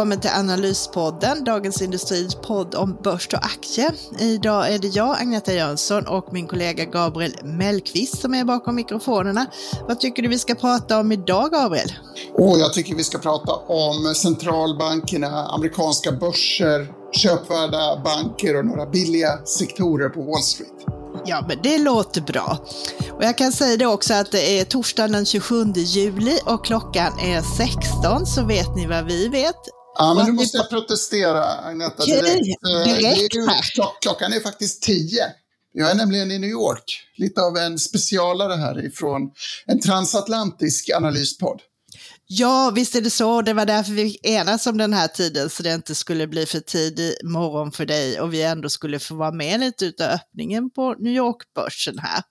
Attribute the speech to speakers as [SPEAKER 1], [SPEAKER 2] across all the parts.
[SPEAKER 1] Välkommen till Analyspodden, Dagens Industris podd om börs och aktier. Idag är det jag, Agneta Jönsson och min kollega Gabriel Mellqvist som är bakom mikrofonerna. Vad tycker du vi ska prata om idag, Gabriel?
[SPEAKER 2] Oh, jag tycker vi ska prata om centralbankerna, amerikanska börser, köpvärda banker och några billiga sektorer på Wall Street.
[SPEAKER 1] Ja, men det låter bra. Och jag kan säga det också att det är torsdagen den 27 juli och klockan är 16, så vet ni vad vi vet.
[SPEAKER 2] Ja, men nu måste jag protestera, Agneta, direkt.
[SPEAKER 1] Direkt
[SPEAKER 2] Eh,
[SPEAKER 1] här.
[SPEAKER 2] klock- Klockan är faktiskt 10. Jag är nämligen i New York, lite av en specialare härifrån en transatlantisk analyspodd.
[SPEAKER 1] Ja, visst är det så. Det var därför vi enades om den här tiden, så det inte skulle bli för tidig morgon för dig och vi ändå skulle få vara med lite utav öppningen på New York-börsen här.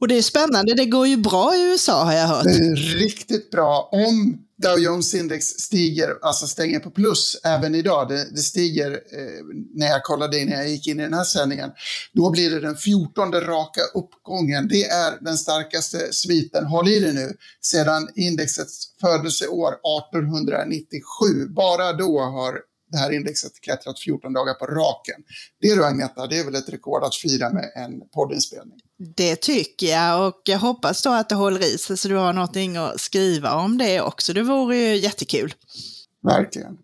[SPEAKER 1] Och det är spännande, det går ju bra i USA har jag hört.
[SPEAKER 2] Det är riktigt bra om Dow Jones-index stiger, alltså stänger på plus även idag. Det, det stiger eh, när jag kollade in, när jag gick in i den här sändningen. Då blir det den 14 raka uppgången. Det är den starkaste sviten, håll i det nu, sedan indexets födelseår 1897. Bara då har det här indexet klättrat 14 dagar på raken. Det du Agneta, det är väl ett rekord att fira med en poddinspelning.
[SPEAKER 1] Det tycker jag och jag hoppas då att det håller i sig så du har någonting att skriva om det också. Det vore ju jättekul.
[SPEAKER 2] Verkligen.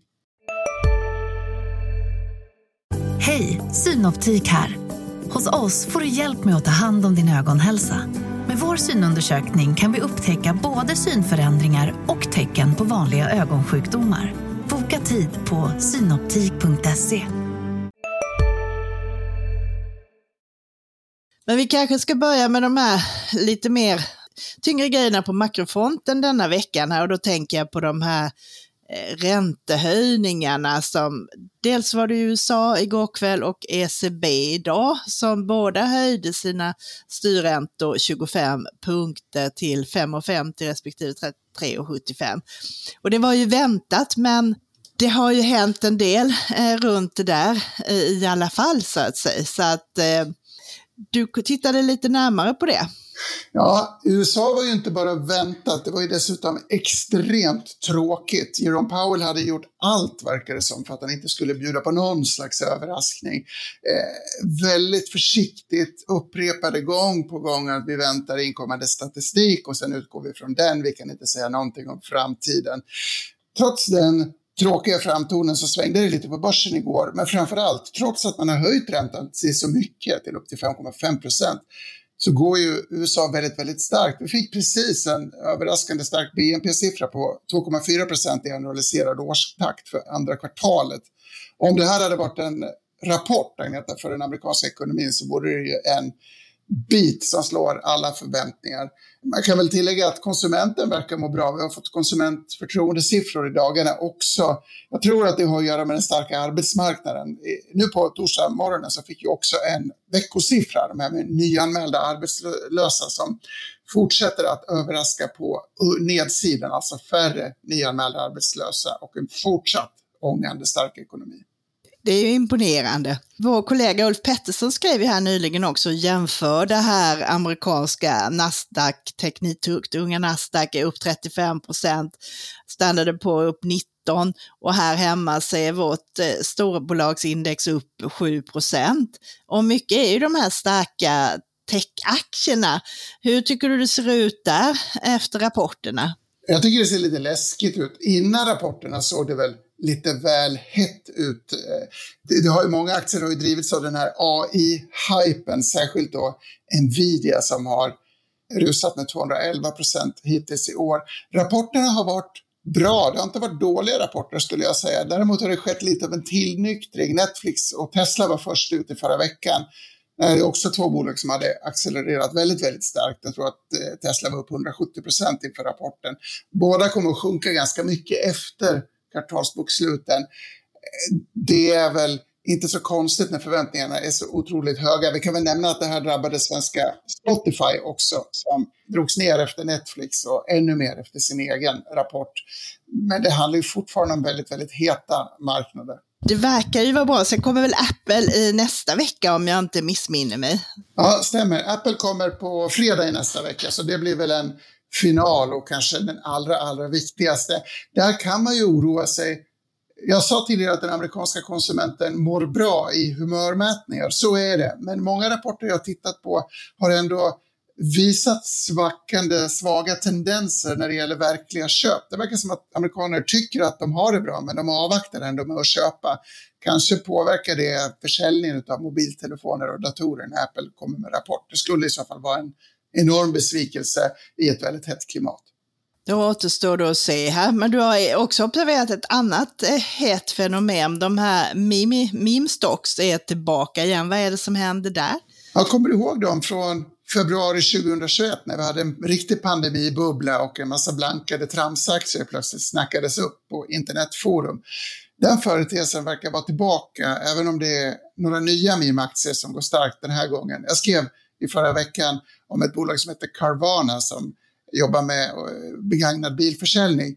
[SPEAKER 3] Hej, Synoptik här. Hos oss får du hjälp med att ta hand om din ögonhälsa. Med vår synundersökning kan vi upptäcka både synförändringar och tecken på vanliga ögonsjukdomar. Boka tid på synoptik.se.
[SPEAKER 1] Men vi kanske ska börja med de här lite mer tyngre grejerna på makrofronten denna veckan här och då tänker jag på de här eh, räntehöjningarna som dels var det i USA igår kväll och ECB idag som båda höjde sina styrräntor 25 punkter till 5,50 respektive 3,75. Och det var ju väntat men det har ju hänt en del eh, runt det där eh, i alla fall så att säga. Så att eh, du tittade lite närmare på det.
[SPEAKER 2] Ja, USA var ju inte bara väntat, det var ju dessutom extremt tråkigt. Jerome Powell hade gjort allt, verkar det som, för att han inte skulle bjuda på någon slags överraskning. Eh, väldigt försiktigt upprepade gång på gång att vi väntar inkommande statistik och sen utgår vi från den, vi kan inte säga någonting om framtiden. Trots den tråkiga framtonen så svängde det lite på börsen igår, men framför allt, trots att man har höjt räntan till så mycket, till upp till 5,5 procent, så går ju USA väldigt, väldigt starkt. Vi fick precis en överraskande stark BNP-siffra på 2,4 procent i generaliserad årstakt för andra kvartalet. Om det här hade varit en rapport, Agneta, för den amerikanska ekonomin så vore det ju en bit som slår alla förväntningar. Man kan väl tillägga att konsumenten verkar må bra. Vi har fått konsumentförtroendesiffror i dagarna också. Jag tror att det har att göra med den starka arbetsmarknaden. Nu på torsdag morgonen så fick jag också en veckosiffra, de här med nyanmälda arbetslösa som fortsätter att överraska på nedsidan, alltså färre nyanmälda arbetslösa och en fortsatt ångande stark ekonomi.
[SPEAKER 1] Det är ju imponerande. Vår kollega Ulf Pettersson skrev ju här nyligen också jämför det här amerikanska Nasdaq, tekniktungt, unga Nasdaq är upp 35 procent, Standard på upp 19 och här hemma så är vårt eh, storbolagsindex upp 7 procent. Och mycket är ju de här starka techaktierna. Hur tycker du det ser ut där efter rapporterna?
[SPEAKER 2] Jag tycker det ser lite läskigt ut. Innan rapporterna såg det väl lite väl hett ut. Eh, det, det har ju, många aktier har ju drivits av den här AI-hypen, särskilt då Nvidia som har rusat med 211 procent hittills i år. Rapporterna har varit bra, det har inte varit dåliga rapporter skulle jag säga. Däremot har det skett lite av en tillnyktring. Netflix och Tesla var först ut i förra veckan. Det är också två bolag som hade accelererat väldigt, väldigt starkt. Jag tror att eh, Tesla var upp 170 procent inför rapporten. Båda kommer att sjunka ganska mycket efter kvartalsboksluten. Det är väl inte så konstigt när förväntningarna är så otroligt höga. Vi kan väl nämna att det här drabbade svenska Spotify också, som drogs ner efter Netflix och ännu mer efter sin egen rapport. Men det handlar ju fortfarande om väldigt, väldigt heta marknader.
[SPEAKER 1] Det verkar ju vara bra. Sen kommer väl Apple i nästa vecka om jag inte missminner mig.
[SPEAKER 2] Ja, stämmer. Apple kommer på fredag i nästa vecka, så det blir väl en final och kanske den allra, allra viktigaste. Där kan man ju oroa sig. Jag sa tidigare att den amerikanska konsumenten mår bra i humörmätningar. Så är det. Men många rapporter jag tittat på har ändå visat svackande, svaga tendenser när det gäller verkliga köp. Det verkar som att amerikaner tycker att de har det bra, men de avvaktar ändå med att köpa. Kanske påverkar det försäljningen av mobiltelefoner och datorer när Apple kommer med rapport. Det skulle i så fall vara en enorm besvikelse i ett väldigt hett klimat.
[SPEAKER 1] Det återstår då att se här, men du har också observerat ett annat eh, hett fenomen. De här meme stocks är tillbaka igen. Vad är det som händer där?
[SPEAKER 2] Jag kommer ihåg dem från februari 2021 när vi hade en riktig pandemibubbla och en massa blankade tramsaktier plötsligt snackades upp på internetforum. Den företeelsen verkar vara tillbaka, även om det är några nya meme-aktier som går starkt den här gången. Jag skrev i förra veckan om ett bolag som heter Carvana som jobbar med eh, begagnad bilförsäljning.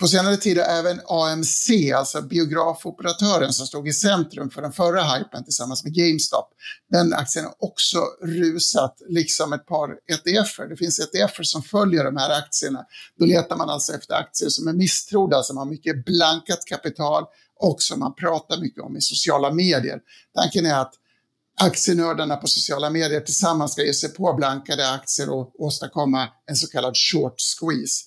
[SPEAKER 2] På senare tid har även AMC, alltså biografoperatören som stod i centrum för den förra hypen tillsammans med GameStop, den aktien har också rusat, liksom ett par ETFer. Det finns ETFer som följer de här aktierna. Då letar man alltså efter aktier som är misstrodda, som har mycket blankat kapital och som man pratar mycket om i sociala medier. Tanken är att aktienördarna på sociala medier tillsammans ska ge sig på blankade aktier och åstadkomma en så kallad short squeeze.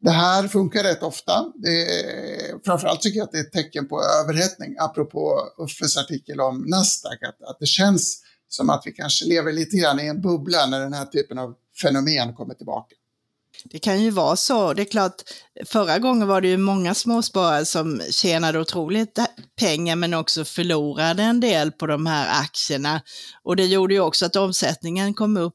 [SPEAKER 2] Det här funkar rätt ofta. Det är, framförallt tycker jag att det är ett tecken på överhettning, apropå Uffes artikel om Nasdaq, att, att det känns som att vi kanske lever lite grann i en bubbla när den här typen av fenomen kommer tillbaka.
[SPEAKER 1] Det kan ju vara så. Det är klart, förra gången var det ju många småsparare som tjänade otroligt pengar men också förlorade en del på de här aktierna. Och det gjorde ju också att omsättningen kom upp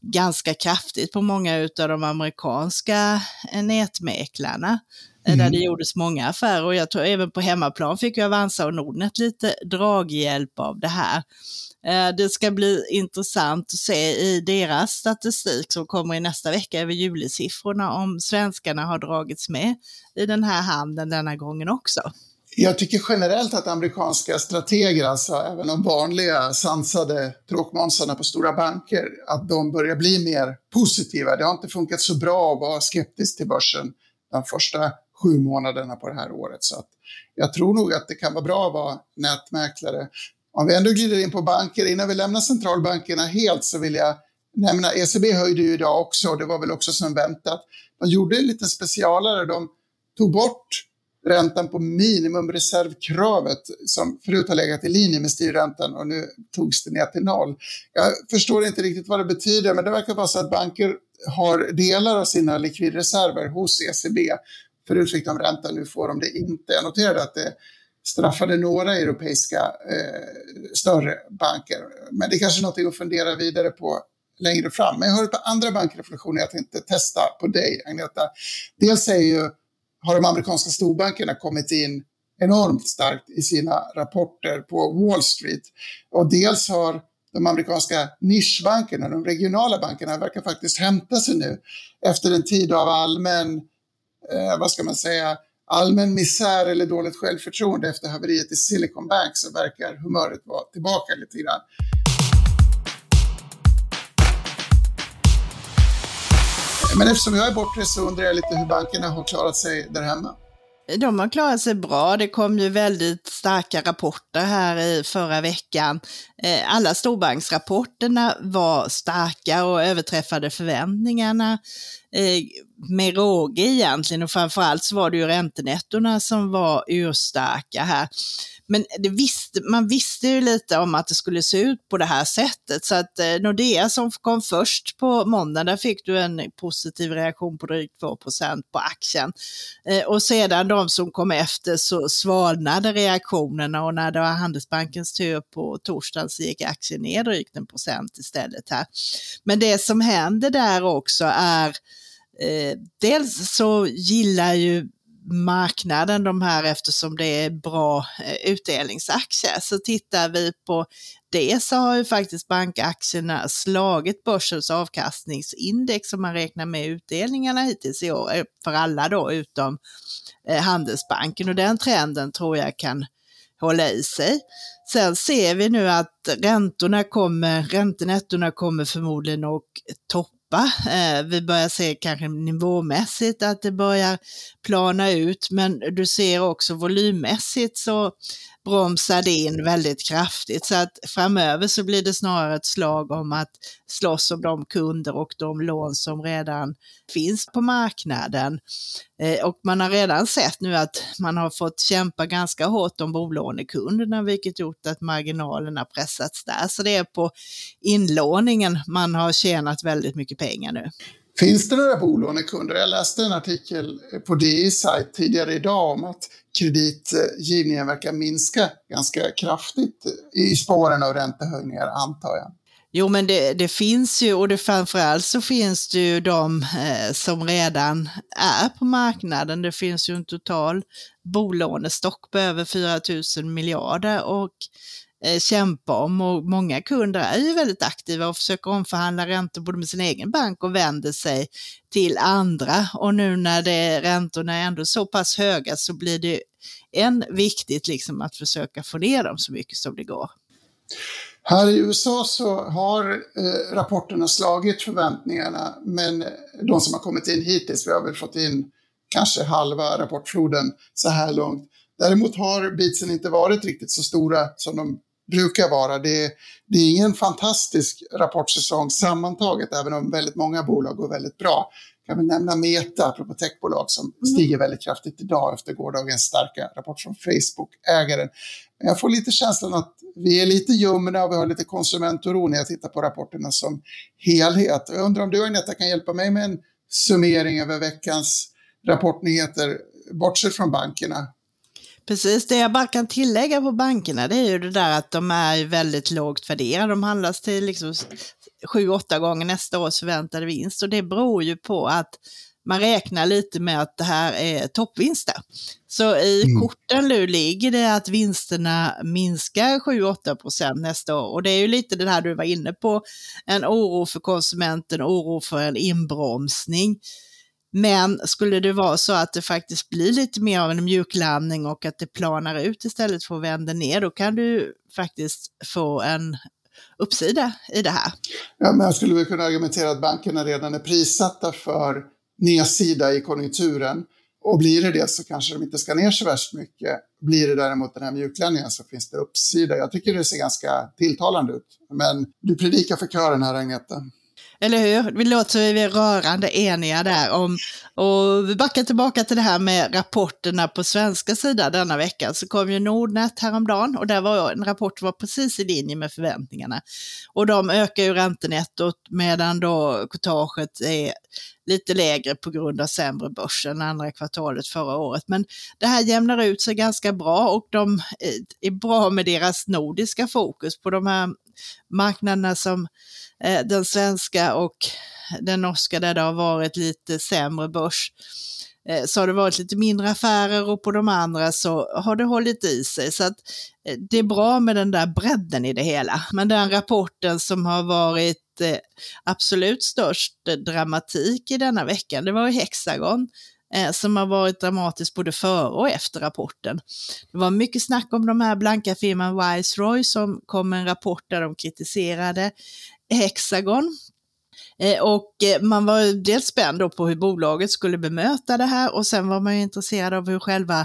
[SPEAKER 1] ganska kraftigt på många av de amerikanska eh, nätmäklarna. Mm. Där det gjordes många affärer och jag tror även på hemmaplan fick ju Avanza och Nordnet lite draghjälp av det här. Eh, det ska bli intressant att se i deras statistik som kommer i nästa vecka över julisiffrorna om svenskarna har dragits med i den här handeln denna gången också.
[SPEAKER 2] Jag tycker generellt att amerikanska strateger, alltså även de vanliga sansade tråkmånsarna på stora banker, att de börjar bli mer positiva. Det har inte funkat så bra att vara skeptisk till börsen de första sju månaderna på det här året. Så jag tror nog att det kan vara bra att vara nätmäklare. Om vi ändå glider in på banker, innan vi lämnar centralbankerna helt så vill jag nämna, ECB höjde ju idag också, och det var väl också som väntat. De gjorde en liten specialare, de tog bort räntan på minimumreservkravet som förut har legat i linje med styrräntan och nu togs det ner till noll. Jag förstår inte riktigt vad det betyder, men det verkar vara så att banker har delar av sina likvidreserver hos ECB för utsikt om ränta, nu får de det inte. Jag noterade att det straffade några europeiska eh, större banker. Men det är kanske är något att fundera vidare på längre fram. Men jag har ett par andra bankreflektioner jag tänkte testa på dig, Agneta. Dels är ju, har de amerikanska storbankerna kommit in enormt starkt i sina rapporter på Wall Street. Och dels har de amerikanska nischbankerna, de regionala bankerna, verkar faktiskt hämta sig nu efter en tid av allmän, eh, vad ska man säga, allmän misär eller dåligt självförtroende efter haveriet i Silicon Bank så verkar humöret vara tillbaka lite grann. Men eftersom jag är bortrest så undrar jag lite hur bankerna har klarat sig där hemma.
[SPEAKER 1] De har klarat sig bra. Det kom ju väldigt starka rapporter här i förra veckan. Eh, alla storbanksrapporterna var starka och överträffade förväntningarna eh, med råge egentligen och framförallt så var det ju räntenettorna som var urstarka här. Men visste, man visste ju lite om att det skulle se ut på det här sättet. Så att eh, Nordea som kom först på måndag, där fick du en positiv reaktion på drygt 2 på aktien. Eh, och sedan de som kom efter så svalnade reaktionerna och när det var Handelsbankens tur på torsdagen så gick aktien ner drygt en procent istället här. Men det som händer där också är eh, dels så gillar ju marknaden de här eftersom det är bra eh, utdelningsaktier. Så tittar vi på det så har ju faktiskt bankaktierna slagit börsens avkastningsindex om man räknar med utdelningarna hittills i år eh, för alla då utom eh, Handelsbanken och den trenden tror jag kan hålla i sig. Sen ser vi nu att räntorna kommer, räntenettorna kommer förmodligen att toppa dämpa. Eh, vi börjar se kanske nivåmässigt att det börjar plana ut, men du ser också volymmässigt så bromsade in väldigt kraftigt. Så att framöver så blir det snarare ett slag om att slåss om de kunder och de lån som redan finns på marknaden. Eh, och man har redan sett nu att man har fått kämpa ganska hårt om bolånekunderna, vilket gjort att marginalerna pressats där. Så det är på inlåningen man har tjänat väldigt mycket pengar nu.
[SPEAKER 2] Finns det några bolånekunder? Jag läste en artikel på DI sajt tidigare idag om att kreditgivningen verkar minska ganska kraftigt i spåren av räntehöjningar, antar jag.
[SPEAKER 1] Jo, men det, det, finns ju och det framförallt så finns det ju de eh, som redan är på marknaden. Det finns ju en total bolånestock på över 4 000 miljarder och eh, kämpa om och många kunder är ju väldigt aktiva och försöker omförhandla räntor både med sin egen bank och vänder sig till andra. Och nu när det, räntorna är ändå så pass höga så blir det än viktigt liksom att försöka få ner dem så mycket som det går.
[SPEAKER 2] Här i USA så har eh, rapporterna slagit förväntningarna, men de som har kommit in hittills, vi har väl fått in kanske halva rapportfloden så här långt. Däremot har beatsen inte varit riktigt så stora som de brukar vara. Det är, det är ingen fantastisk rapportsäsong sammantaget, även om väldigt många bolag går väldigt bra. Jag kan väl nämna Meta, apropå techbolag, som mm. stiger väldigt kraftigt idag efter gårdagens starka rapport från Facebook-ägaren. Men jag får lite känslan att vi är lite ljumna och vi har lite konsumentoro när jag tittar på rapporterna som helhet. Jag undrar om du Agneta kan hjälpa mig med en summering över veckans rapportnyheter, bortsett från bankerna.
[SPEAKER 1] Precis, det jag bara kan tillägga på bankerna det är ju det där att de är väldigt lågt värderade. De handlas till liksom 7-8 gånger nästa års förväntade vinst och det beror ju på att man räknar lite med att det här är toppvinster. Så i mm. korten nu ligger det att vinsterna minskar 7-8 procent nästa år och det är ju lite det här du var inne på, en oro för konsumenten, oro för en inbromsning. Men skulle det vara så att det faktiskt blir lite mer av en mjuklandning och att det planar ut istället för att vända ner, då kan du faktiskt få en uppsida i det här.
[SPEAKER 2] Ja, men jag skulle väl kunna argumentera att bankerna redan är prissatta för nedsida i konjunkturen. Och blir det det så kanske de inte ska ner så värst mycket. Blir det däremot den här mjuklandningen så finns det uppsida. Jag tycker det ser ganska tilltalande ut. Men du predikar för kören här Agneta.
[SPEAKER 1] Eller hur? Vi låter vi rörande eniga där om, och vi backar tillbaka till det här med rapporterna på svenska sidan denna vecka, så kom ju Nordnet häromdagen och där var en rapport var precis i linje med förväntningarna. Och de ökar ju räntenettot medan då courtaget är lite lägre på grund av sämre börs än andra kvartalet förra året. Men det här jämnar ut sig ganska bra och de eh, är bra med deras nordiska fokus på de här marknaderna som Eh, den svenska och den norska där det har varit lite sämre börs eh, så har det varit lite mindre affärer och på de andra så har det hållit i sig. Så att eh, det är bra med den där bredden i det hela. Men den rapporten som har varit absolut störst dramatik i denna vecka, det var Hexagon som har varit dramatiskt både före och efter rapporten. Det var mycket snack om de här blanka firman Viceroy som kom med en rapport där de kritiserade Hexagon. Eh, och eh, man var dels spänd på hur bolaget skulle bemöta det här och sen var man ju intresserad av hur själva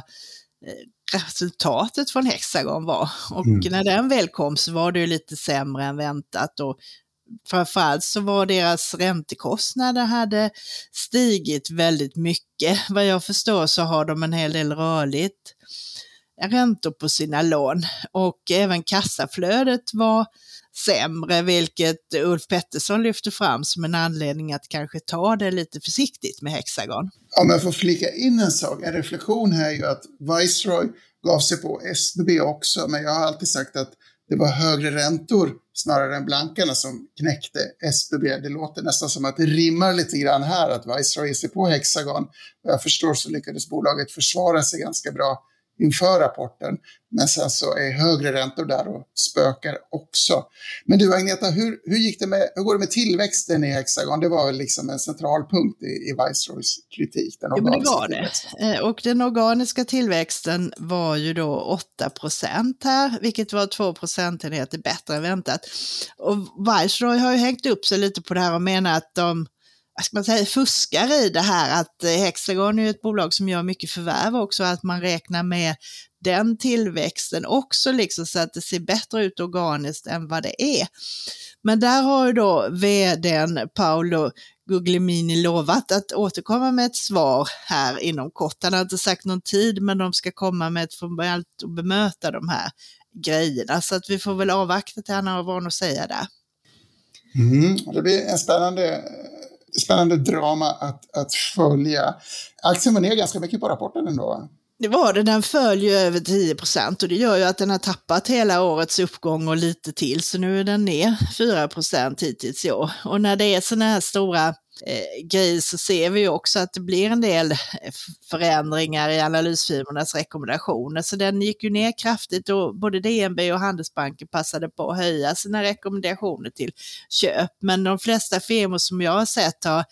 [SPEAKER 1] eh, resultatet från Hexagon var. Och mm. när den väl kom så var det ju lite sämre än väntat och framförallt så var deras räntekostnader hade stigit väldigt mycket. Vad jag förstår så har de en hel del rörligt räntor på sina lån och även kassaflödet var sämre, vilket Ulf Pettersson lyfter fram som en anledning att kanske ta det lite försiktigt med Hexagon.
[SPEAKER 2] Om jag får flika in en sak, en reflektion här är ju att Viceroy gav sig på SBB också, men jag har alltid sagt att det var högre räntor snarare än blankarna som knäckte SBB. Det låter nästan som att det rimmar lite grann här att Viceroy ger sig på Hexagon. Vad jag förstår så lyckades bolaget försvara sig ganska bra inför rapporten. Men sen så är högre räntor där och spökar också. Men du Agneta, hur, hur, gick det med, hur går det med tillväxten i Hexagon? Det var väl liksom en central punkt i, i Viceroys kritik?
[SPEAKER 1] Den jo, men det var det. Eh, och den organiska tillväxten var ju då 8 procent här, vilket var 2 procentenheter bättre än väntat. Och Viceroy har ju hängt upp sig lite på det här och menar att de vad ska man säga, fuskar i det här att eh, Hexagon är ett bolag som gör mycket förvärv också, att man räknar med den tillväxten också liksom så att det ser bättre ut organiskt än vad det är. Men där har ju då vdn Paolo Guglielmini lovat att återkomma med ett svar här inom kort. Han har inte sagt någon tid, men de ska komma med ett formellt och bemöta de här grejerna. Så att vi får väl avvakta till han har vad att säga där.
[SPEAKER 2] Mm, det blir en spännande, spännande drama att, att följa. Aktien var ner ganska mycket på rapporten ändå.
[SPEAKER 1] Det var det, den föll ju över 10 procent och det gör ju att den har tappat hela årets uppgång och lite till, så nu är den ner 4 procent hittills i år. Och när det är sådana här stora eh, så ser vi ju också att det blir en del förändringar i analysfirmornas rekommendationer. Så den gick ju ner kraftigt och både DNB och Handelsbanken passade på att höja sina rekommendationer till köp. Men de flesta firmor som jag har sett har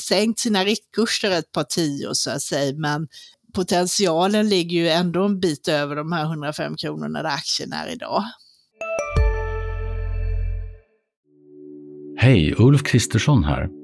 [SPEAKER 1] sänkt sina riktkurser ett par tio så att säga, men potentialen ligger ju ändå en bit över de här 105 kronorna där aktien är idag.
[SPEAKER 4] Hej, Ulf Kristersson här.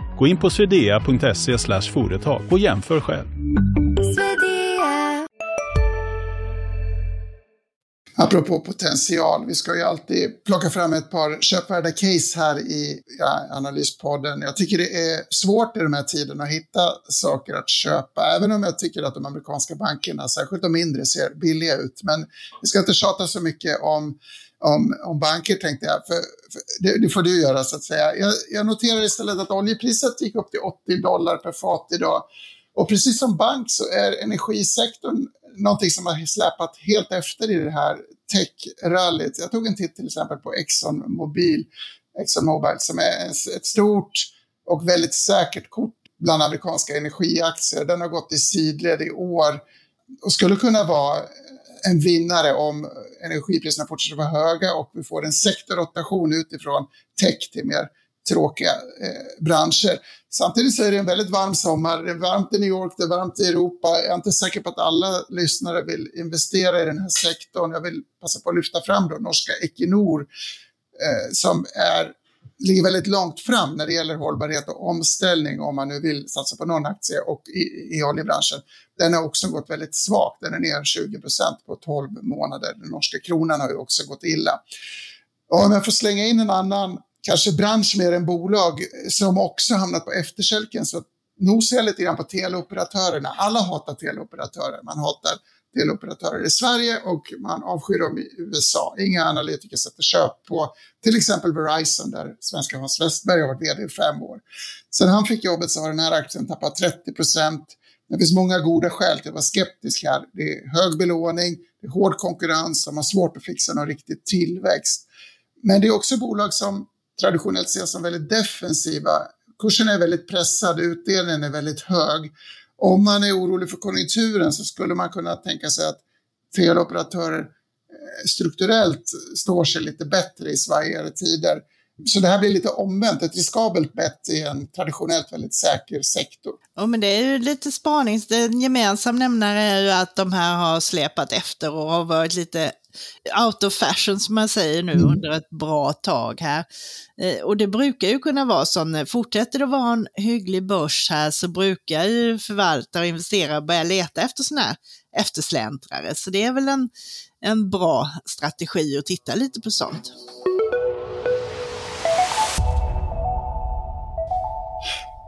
[SPEAKER 5] Gå in på swedea.se företag och jämför själv.
[SPEAKER 2] Apropå potential, vi ska ju alltid plocka fram ett par köpvärda case här i ja, Analyspodden. Jag tycker det är svårt i de här tiderna att hitta saker att köpa, även om jag tycker att de amerikanska bankerna, särskilt de mindre, ser billiga ut. Men vi ska inte tjata så mycket om, om, om banker tänkte jag, för, för det, det, får du göra så att säga. Jag, jag noterar istället att oljepriset gick upp till 80 dollar per fat idag. Och precis som bank så är energisektorn någonting som har släpat helt efter i det här tech-rallyt. Jag tog en titt till exempel på Exxon Mobil, Exxon Mobil som är ett stort och väldigt säkert kort bland amerikanska energiaktier. Den har gått i sidled i år och skulle kunna vara en vinnare om energipriserna fortsätter vara höga och vi får en sektorrotation utifrån tech till mer tråkiga eh, branscher. Samtidigt så är det en väldigt varm sommar. Det är varmt i New York, det är varmt i Europa. Jag är inte säker på att alla lyssnare vill investera i den här sektorn. Jag vill passa på att lyfta fram då norska Equinor eh, som är, ligger väldigt långt fram när det gäller hållbarhet och omställning om man nu vill satsa på någon aktie och i, i oljebranschen. Den har också gått väldigt svagt. Den är ner 20 procent på 12 månader. Den norska kronan har ju också gått illa. Och om jag får slänga in en annan kanske bransch mer än bolag som också hamnat på efterkälken. Så nosar jag lite grann på teleoperatörerna. Alla hatar teleoperatörer. Man hatar teleoperatörer i Sverige och man avskyr dem i USA. Inga analytiker sätter köp på till exempel Verizon där svenska Hans Westberg har varit vd i fem år. Sen han fick jobbet så har den här aktien tappat 30 procent. Det finns många goda skäl till att vara skeptisk här. Det är hög belåning, det är hård konkurrens, de har svårt att fixa någon riktig tillväxt. Men det är också bolag som traditionellt ses som väldigt defensiva. Kursen är väldigt pressad, utdelningen är väldigt hög. Om man är orolig för konjunkturen så skulle man kunna tänka sig att teleoperatörer eh, strukturellt står sig lite bättre i svajigare tider. Så det här blir lite omvänt, ett riskabelt bett i en traditionellt väldigt säker sektor.
[SPEAKER 1] Ja, men det är ju lite spanings... Den gemensam nämnare är ju att de här har släpat efter och har varit lite out of fashion som man säger nu mm. under ett bra tag här. Eh, och det brukar ju kunna vara så, fortsätter det att vara en hygglig börs här så brukar ju förvaltare och investerare börja leta efter sådana här eftersläntrare. Så det är väl en, en bra strategi att titta lite på sånt.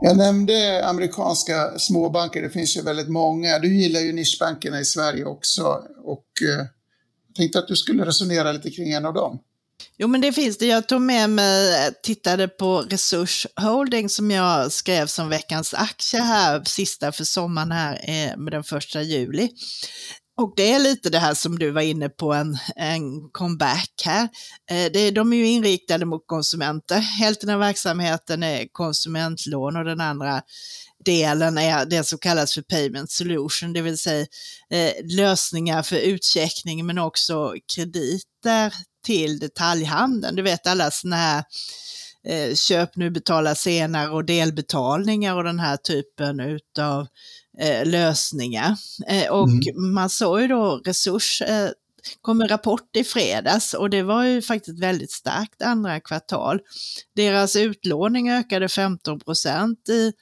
[SPEAKER 2] Jag nämnde amerikanska småbanker, det finns ju väldigt många. Du gillar ju nischbankerna i Sverige också och eh, tänkte att du skulle resonera lite kring en av dem.
[SPEAKER 1] Jo, men det finns det. Jag tog med mig, tittade på Resurs Holding som jag skrev som veckans aktie här, sista för sommaren här eh, med den första juli. Och det är lite det här som du var inne på, en, en comeback här. Eh, det, de är ju inriktade mot konsumenter. Hälften av verksamheten är konsumentlån och den andra delen är det som kallas för payment solution, det vill säga eh, lösningar för utcheckning men också krediter till detaljhandeln. Du vet alla sådana här eh, köp nu, betala senare och delbetalningar och den här typen utav eh, lösningar. Eh, och mm. man såg ju då Resurs eh, kom en rapport i fredags och det var ju faktiskt väldigt starkt andra kvartal. Deras utlåning ökade 15 procent i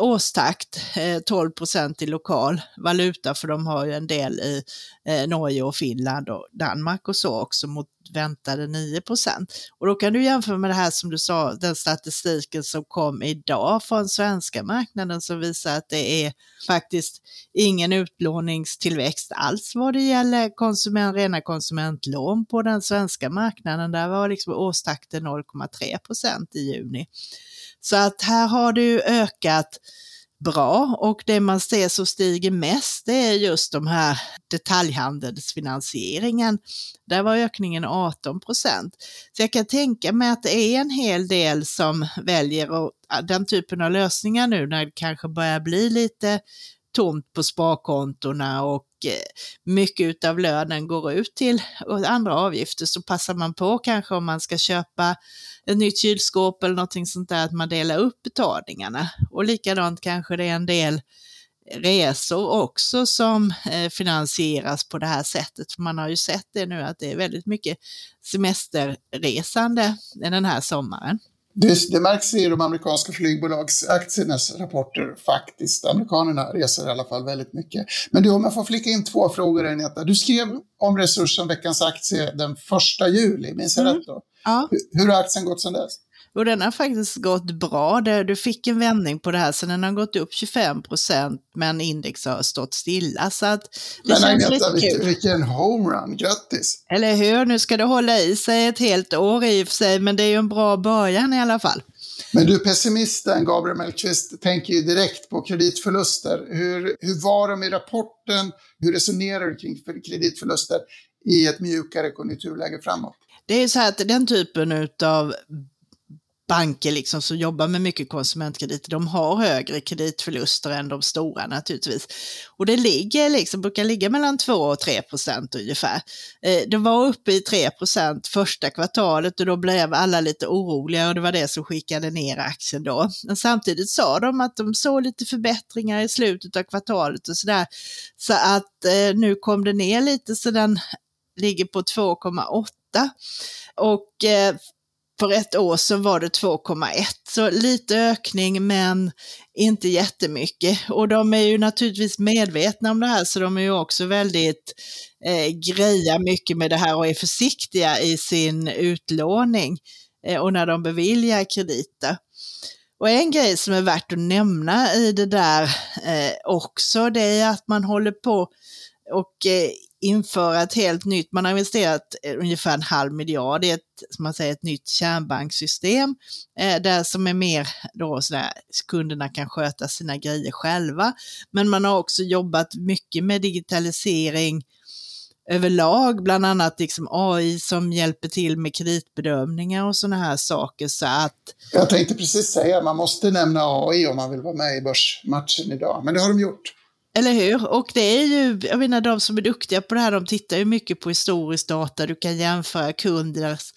[SPEAKER 1] årstakt, 12 eh, procent i lokal valuta, för de har ju en del i eh, Norge och Finland och Danmark och så också mot väntade 9 procent. Och då kan du jämföra med det här som du sa, den statistiken som kom idag från svenska marknaden som visar att det är faktiskt ingen utlåningstillväxt alls vad det gäller konsument, rena konsumentlån på den svenska marknaden. Där var liksom årstakten 0,3 procent i juni. Så att här har det ju ökat bra och det man ser som stiger mest det är just de här detaljhandelsfinansieringen. Där var ökningen 18 procent. Så jag kan tänka mig att det är en hel del som väljer den typen av lösningar nu när det kanske börjar bli lite tomt på sparkontona och eh, mycket av lönen går ut till andra avgifter så passar man på kanske om man ska köpa ett nytt kylskåp eller någonting sånt där, att man delar upp betalningarna. Och likadant kanske det är en del resor också som eh, finansieras på det här sättet. Man har ju sett det nu att det är väldigt mycket semesterresande den här sommaren.
[SPEAKER 2] Det, det märks i de amerikanska flygbolagsaktiernas rapporter faktiskt. Amerikanerna reser i alla fall väldigt mycket. Men du, om jag får flika in två frågor Agneta. Du skrev om Resurs som veckans aktie den första juli, minns jag mm. rätt då?
[SPEAKER 1] Ja.
[SPEAKER 2] Hur, hur har aktien gått sedan dess?
[SPEAKER 1] Och den har faktiskt gått bra. Du fick en vändning på det här, så den har gått upp 25 procent, men index har stått stilla. Så att det
[SPEAKER 2] men känns Agneta, lite kul. vilken homerun, grattis!
[SPEAKER 1] Eller hur, nu ska det hålla i sig ett helt år i och för sig, men det är ju en bra början i alla fall.
[SPEAKER 2] Men du, pessimisten Gabriel Mellqvist tänker ju direkt på kreditförluster. Hur, hur var de i rapporten? Hur resonerar du kring kreditförluster i ett mjukare konjunkturläge framåt?
[SPEAKER 1] Det är så här att den typen av banker liksom som jobbar med mycket konsumentkrediter, de har högre kreditförluster än de stora naturligtvis. Och det ligger liksom, brukar ligga mellan 2 och 3 procent ungefär. Eh, det var uppe i 3 procent första kvartalet och då blev alla lite oroliga och det var det som skickade ner aktien då. Men samtidigt sa de att de såg lite förbättringar i slutet av kvartalet och sådär. Så att eh, nu kom det ner lite så den ligger på 2,8 och eh, för ett år så var det 2,1, så lite ökning men inte jättemycket. Och de är ju naturligtvis medvetna om det här så de är ju också väldigt eh, greja mycket med det här och är försiktiga i sin utlåning eh, och när de beviljar krediter. Och en grej som är värt att nämna i det där eh, också, det är att man håller på och eh, införa ett helt nytt, man har investerat eh, ungefär en halv miljard i ett, som man säger, ett nytt kärnbanksystem eh, där som är mer då sådär, kunderna kan sköta sina grejer själva. Men man har också jobbat mycket med digitalisering överlag, bland annat liksom AI som hjälper till med kreditbedömningar och sådana här saker. Så att...
[SPEAKER 2] Jag tänkte precis säga, man måste nämna AI om man vill vara med i börsmatchen idag, men det har de gjort.
[SPEAKER 1] Eller hur? Och det är ju, jag menar de som är duktiga på det här, de tittar ju mycket på historisk data, du kan jämföra kunders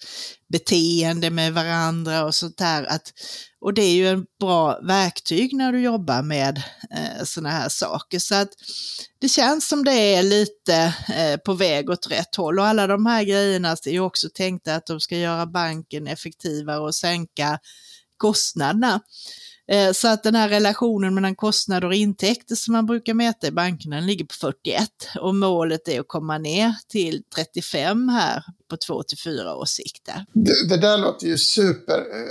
[SPEAKER 1] beteende med varandra och sånt där. Att, och det är ju en bra verktyg när du jobbar med eh, sådana här saker. Så att det känns som det är lite eh, på väg åt rätt håll och alla de här grejerna är ju också tänkta att de ska göra banken effektivare och sänka kostnaderna. Eh, så att den här relationen mellan kostnader och intäkter som man brukar mäta i bankerna ligger på 41 och målet är att komma ner till 35 här på två till fyra års sikt.
[SPEAKER 2] Det, det där låter ju super. Eh,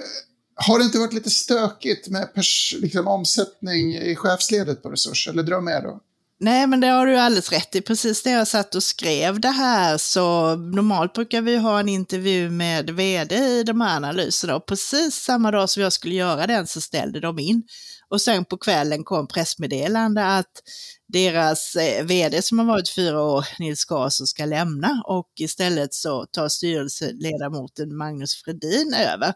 [SPEAKER 2] har det inte varit lite stökigt med pers, liksom, omsättning i chefsledet på Resurs, eller drömmer jag då?
[SPEAKER 1] Nej, men det har du alldeles rätt i. Precis när jag satt och skrev det här så normalt brukar vi ha en intervju med vd i de här analyserna och precis samma dag som jag skulle göra den så ställde de in Och sen på kvällen kom pressmeddelande att deras eh, vd som har varit fyra år, Nils Garsson, ska lämna och istället så tar styrelseledamoten Magnus Fredin över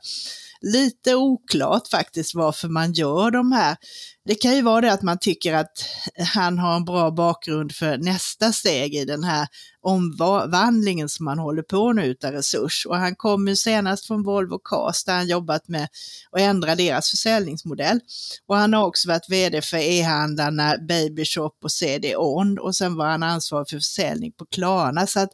[SPEAKER 1] lite oklart faktiskt varför man gör de här. Det kan ju vara det att man tycker att han har en bra bakgrund för nästa steg i den här omvandlingen som man håller på nu utav Resurs. Och han kom ju senast från Volvo Cars där han jobbat med att ändra deras försäljningsmodell. Och han har också varit vd för e-handlarna Babyshop och CD On och sen var han ansvarig för försäljning på Klarna. Så att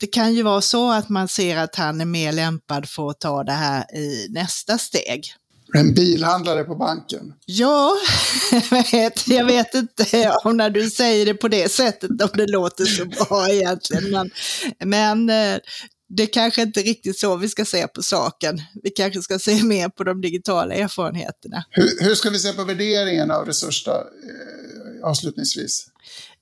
[SPEAKER 1] det kan ju vara så att man ser att han är mer lämpad för att ta det här i nästa steg.
[SPEAKER 2] En bilhandlare på banken?
[SPEAKER 1] Ja, jag vet inte om när du säger det på det sättet om det låter så bra egentligen. Men, men eh, det kanske inte är riktigt så vi ska se på saken. Vi kanske ska se mer på de digitala erfarenheterna.
[SPEAKER 2] Hur, hur ska vi se på värderingen av Resurs då, eh, avslutningsvis?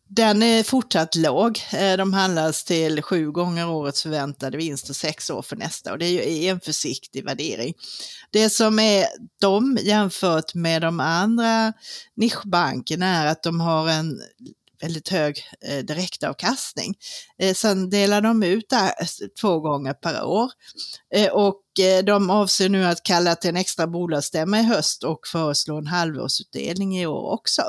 [SPEAKER 1] Den är fortsatt låg. Eh, de handlas till sju gånger årets förväntade vinst och sex år för nästa och det är ju en försiktig värdering. Det som är de jämfört med de andra nischbankerna är att de har en väldigt hög eh, direktavkastning. Eh, sen delar de ut det två gånger per år eh, och eh, de avser nu att kalla till en extra bolagsstämma i höst och föreslå en halvårsutdelning i år också.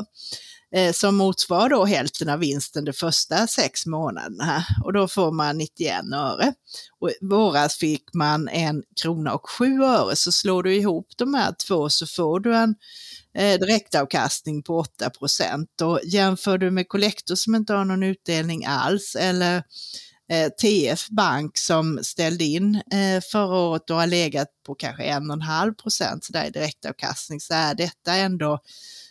[SPEAKER 1] Eh, som motsvarar då hälften av vinsten de första sex månaderna. Och då får man 91 öre. Och i våras fick man en krona och sju öre. Så slår du ihop de här två så får du en eh, direktavkastning på 8 procent. Och jämför du med Collector som inte har någon utdelning alls eller eh, TF Bank som ställde in eh, förra året och har legat på kanske 1,5 procent i direktavkastning så är detta ändå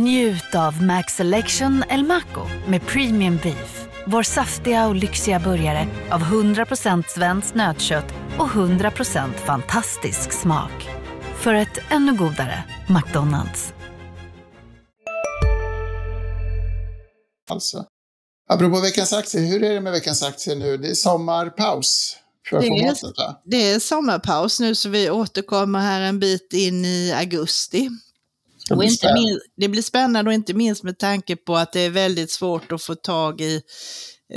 [SPEAKER 3] Njut av Max Selection El Maco med Premium Beef. Vår saftiga och lyxiga burgare av 100% svenskt nötkött och 100% fantastisk smak. För ett ännu godare McDonalds.
[SPEAKER 2] Alltså. Apropå veckans aktie, hur är det med veckans aktie nu? Det är sommarpaus för
[SPEAKER 1] det är,
[SPEAKER 2] formatet va?
[SPEAKER 1] Det är sommarpaus nu så vi återkommer här en bit in i augusti.
[SPEAKER 2] Det
[SPEAKER 1] Och
[SPEAKER 2] blir
[SPEAKER 1] inte
[SPEAKER 2] spännande.
[SPEAKER 1] minst, det blir spännande och inte minst med tanke på att det är väldigt svårt att få tag i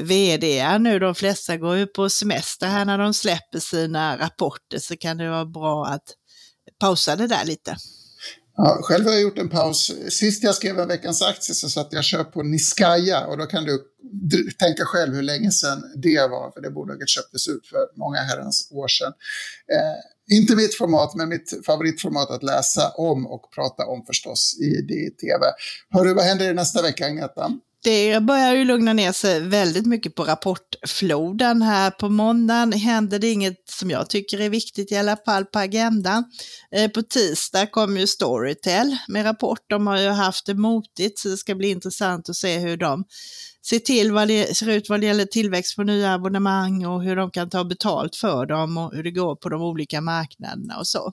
[SPEAKER 1] vd nu. De flesta går ju på semester här när de släpper sina rapporter så kan det vara bra att pausa det där lite.
[SPEAKER 2] Ja, själv har jag gjort en paus. Sist jag skrev en veckans aktie så satt jag köp på Niskaya och då kan du tänka själv hur länge sedan det var, för det bolaget köptes ut för många herrans år sedan. Eh, inte mitt format, men mitt favoritformat att läsa om och prata om förstås i, DTV. tv. Hörru, vad händer nästa vecka, Agneta?
[SPEAKER 1] Det börjar ju lugna ner sig väldigt mycket på rapportfloden här. På måndagen händer det inget som jag tycker är viktigt i alla fall på agendan. Eh, på tisdag kommer ju Storytel med rapport. De har ju haft det motigt så det ska bli intressant att se hur de se till vad det ser ut vad det gäller tillväxt på nya abonnemang och hur de kan ta betalt för dem och hur det går på de olika marknaderna och så.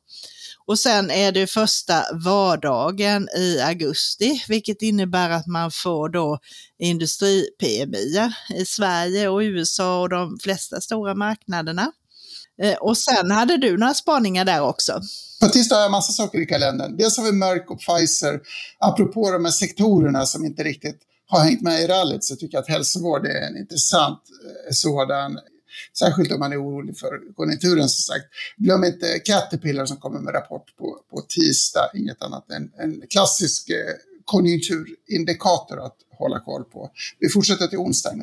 [SPEAKER 1] Och sen är det första vardagen i augusti, vilket innebär att man får då industri-PMI i Sverige och USA och de flesta stora marknaderna. Eh, och sen hade du några spaningar där också.
[SPEAKER 2] På tisdag har jag massa saker i kalendern. Dels har vi Merck och Pfizer. Apropå de här sektorerna som inte riktigt har hängt med i rallyt så tycker jag att hälsovård är en intressant eh, sådan. Särskilt om man är orolig för konjunkturen som sagt. Glöm inte Caterpillar som kommer med rapport på, på tisdag. Inget annat än en klassisk eh, konjunkturindikator att hålla koll på. Vi fortsätter till onsdag,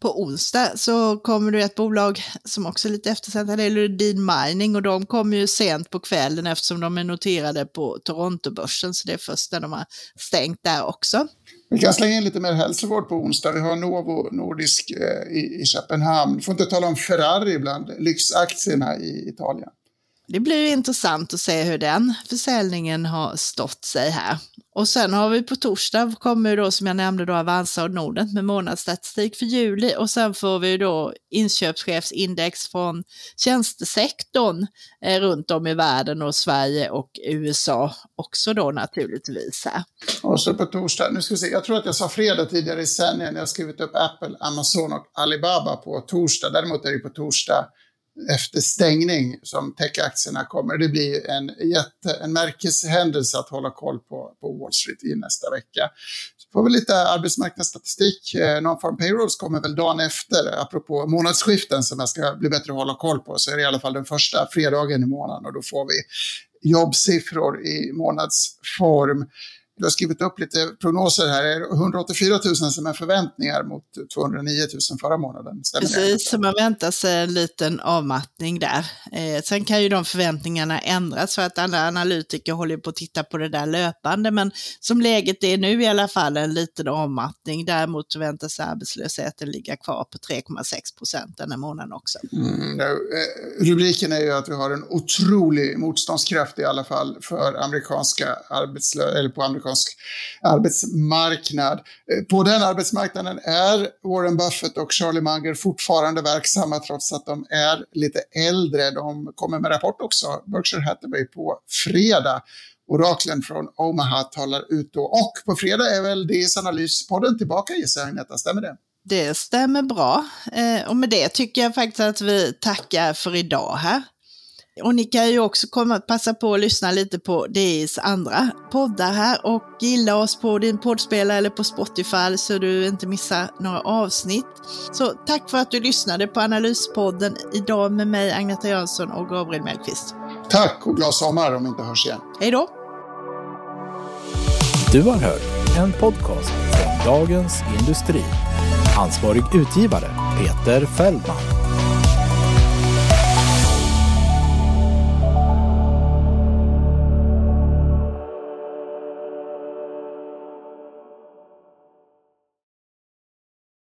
[SPEAKER 1] På onsdag så kommer det ett bolag som också är lite eftersatt, det är Lundin Mining och de kommer ju sent på kvällen eftersom de är noterade på Torontobörsen. så det är först när de har stängt där också.
[SPEAKER 2] Vi kan slänga in lite mer hälsovård på onsdag. Vi har Novo Nordisk eh, i, i Köpenhamn. Får inte tala om Ferrari bland lyxaktierna i Italien.
[SPEAKER 1] Det blir intressant att se hur den försäljningen har stått sig här. Och sen har vi på torsdag kommer då som jag nämnde då Avanza och Nordnet med månadsstatistik för juli och sen får vi då inköpschefsindex från tjänstesektorn eh, runt om i världen och Sverige och USA också då naturligtvis här.
[SPEAKER 2] Och så på torsdag, nu ska vi se, jag tror att jag sa fredag tidigare i sändningen, jag har skrivit upp Apple, Amazon och Alibaba på torsdag. Däremot är det på torsdag efter stängning som techaktierna kommer. Det blir en, jätte, en märkeshändelse att hålla koll på, på Wall Street i nästa vecka. Så får vi lite arbetsmarknadsstatistik. Eh, Non-farm payrolls kommer väl dagen efter, apropå månadsskiften som jag ska bli bättre att hålla koll på, så är det i alla fall den första fredagen i månaden och då får vi jobbsiffror i månadsform. Du har skrivit upp lite prognoser här. 184 000 som är förväntningar mot 209 000 förra månaden.
[SPEAKER 1] Stämmer Precis, så man väntar sig en liten avmattning där. Eh, sen kan ju de förväntningarna ändras för att alla analytiker håller på att titta på det där löpande. Men som läget är nu i alla fall en liten avmattning. Däremot väntas arbetslösheten ligga kvar på 3,6 procent den här månaden också.
[SPEAKER 2] Mm, eh, rubriken är ju att vi har en otrolig motståndskraft i alla fall för amerikanska arbetslösa, eller på amerikanska amerikansk arbetsmarknad. Eh, på den arbetsmarknaden är Warren Buffett och Charlie Munger fortfarande verksamma trots att de är lite äldre. De kommer med rapport också, Berkshire Hathaway, på fredag. Oraklen från Omaha talar ut då. Och på fredag är väl DS Analyspodden tillbaka gissar jag Agneta, stämmer det?
[SPEAKER 1] Det stämmer bra. Eh, och med det tycker jag faktiskt att vi tackar för idag här. Och ni kan ju också komma, passa på att lyssna lite på DIs andra poddar här och gilla oss på din poddspelare eller på Spotify så du inte missar några avsnitt. Så tack för att du lyssnade på Analyspodden idag med mig Agneta Jönsson och Gabriel Mellqvist.
[SPEAKER 2] Tack och glad sommar om vi inte hörs igen.
[SPEAKER 1] Hej då!
[SPEAKER 6] Du har hört en podcast från Dagens Industri. Ansvarig utgivare Peter Fällman.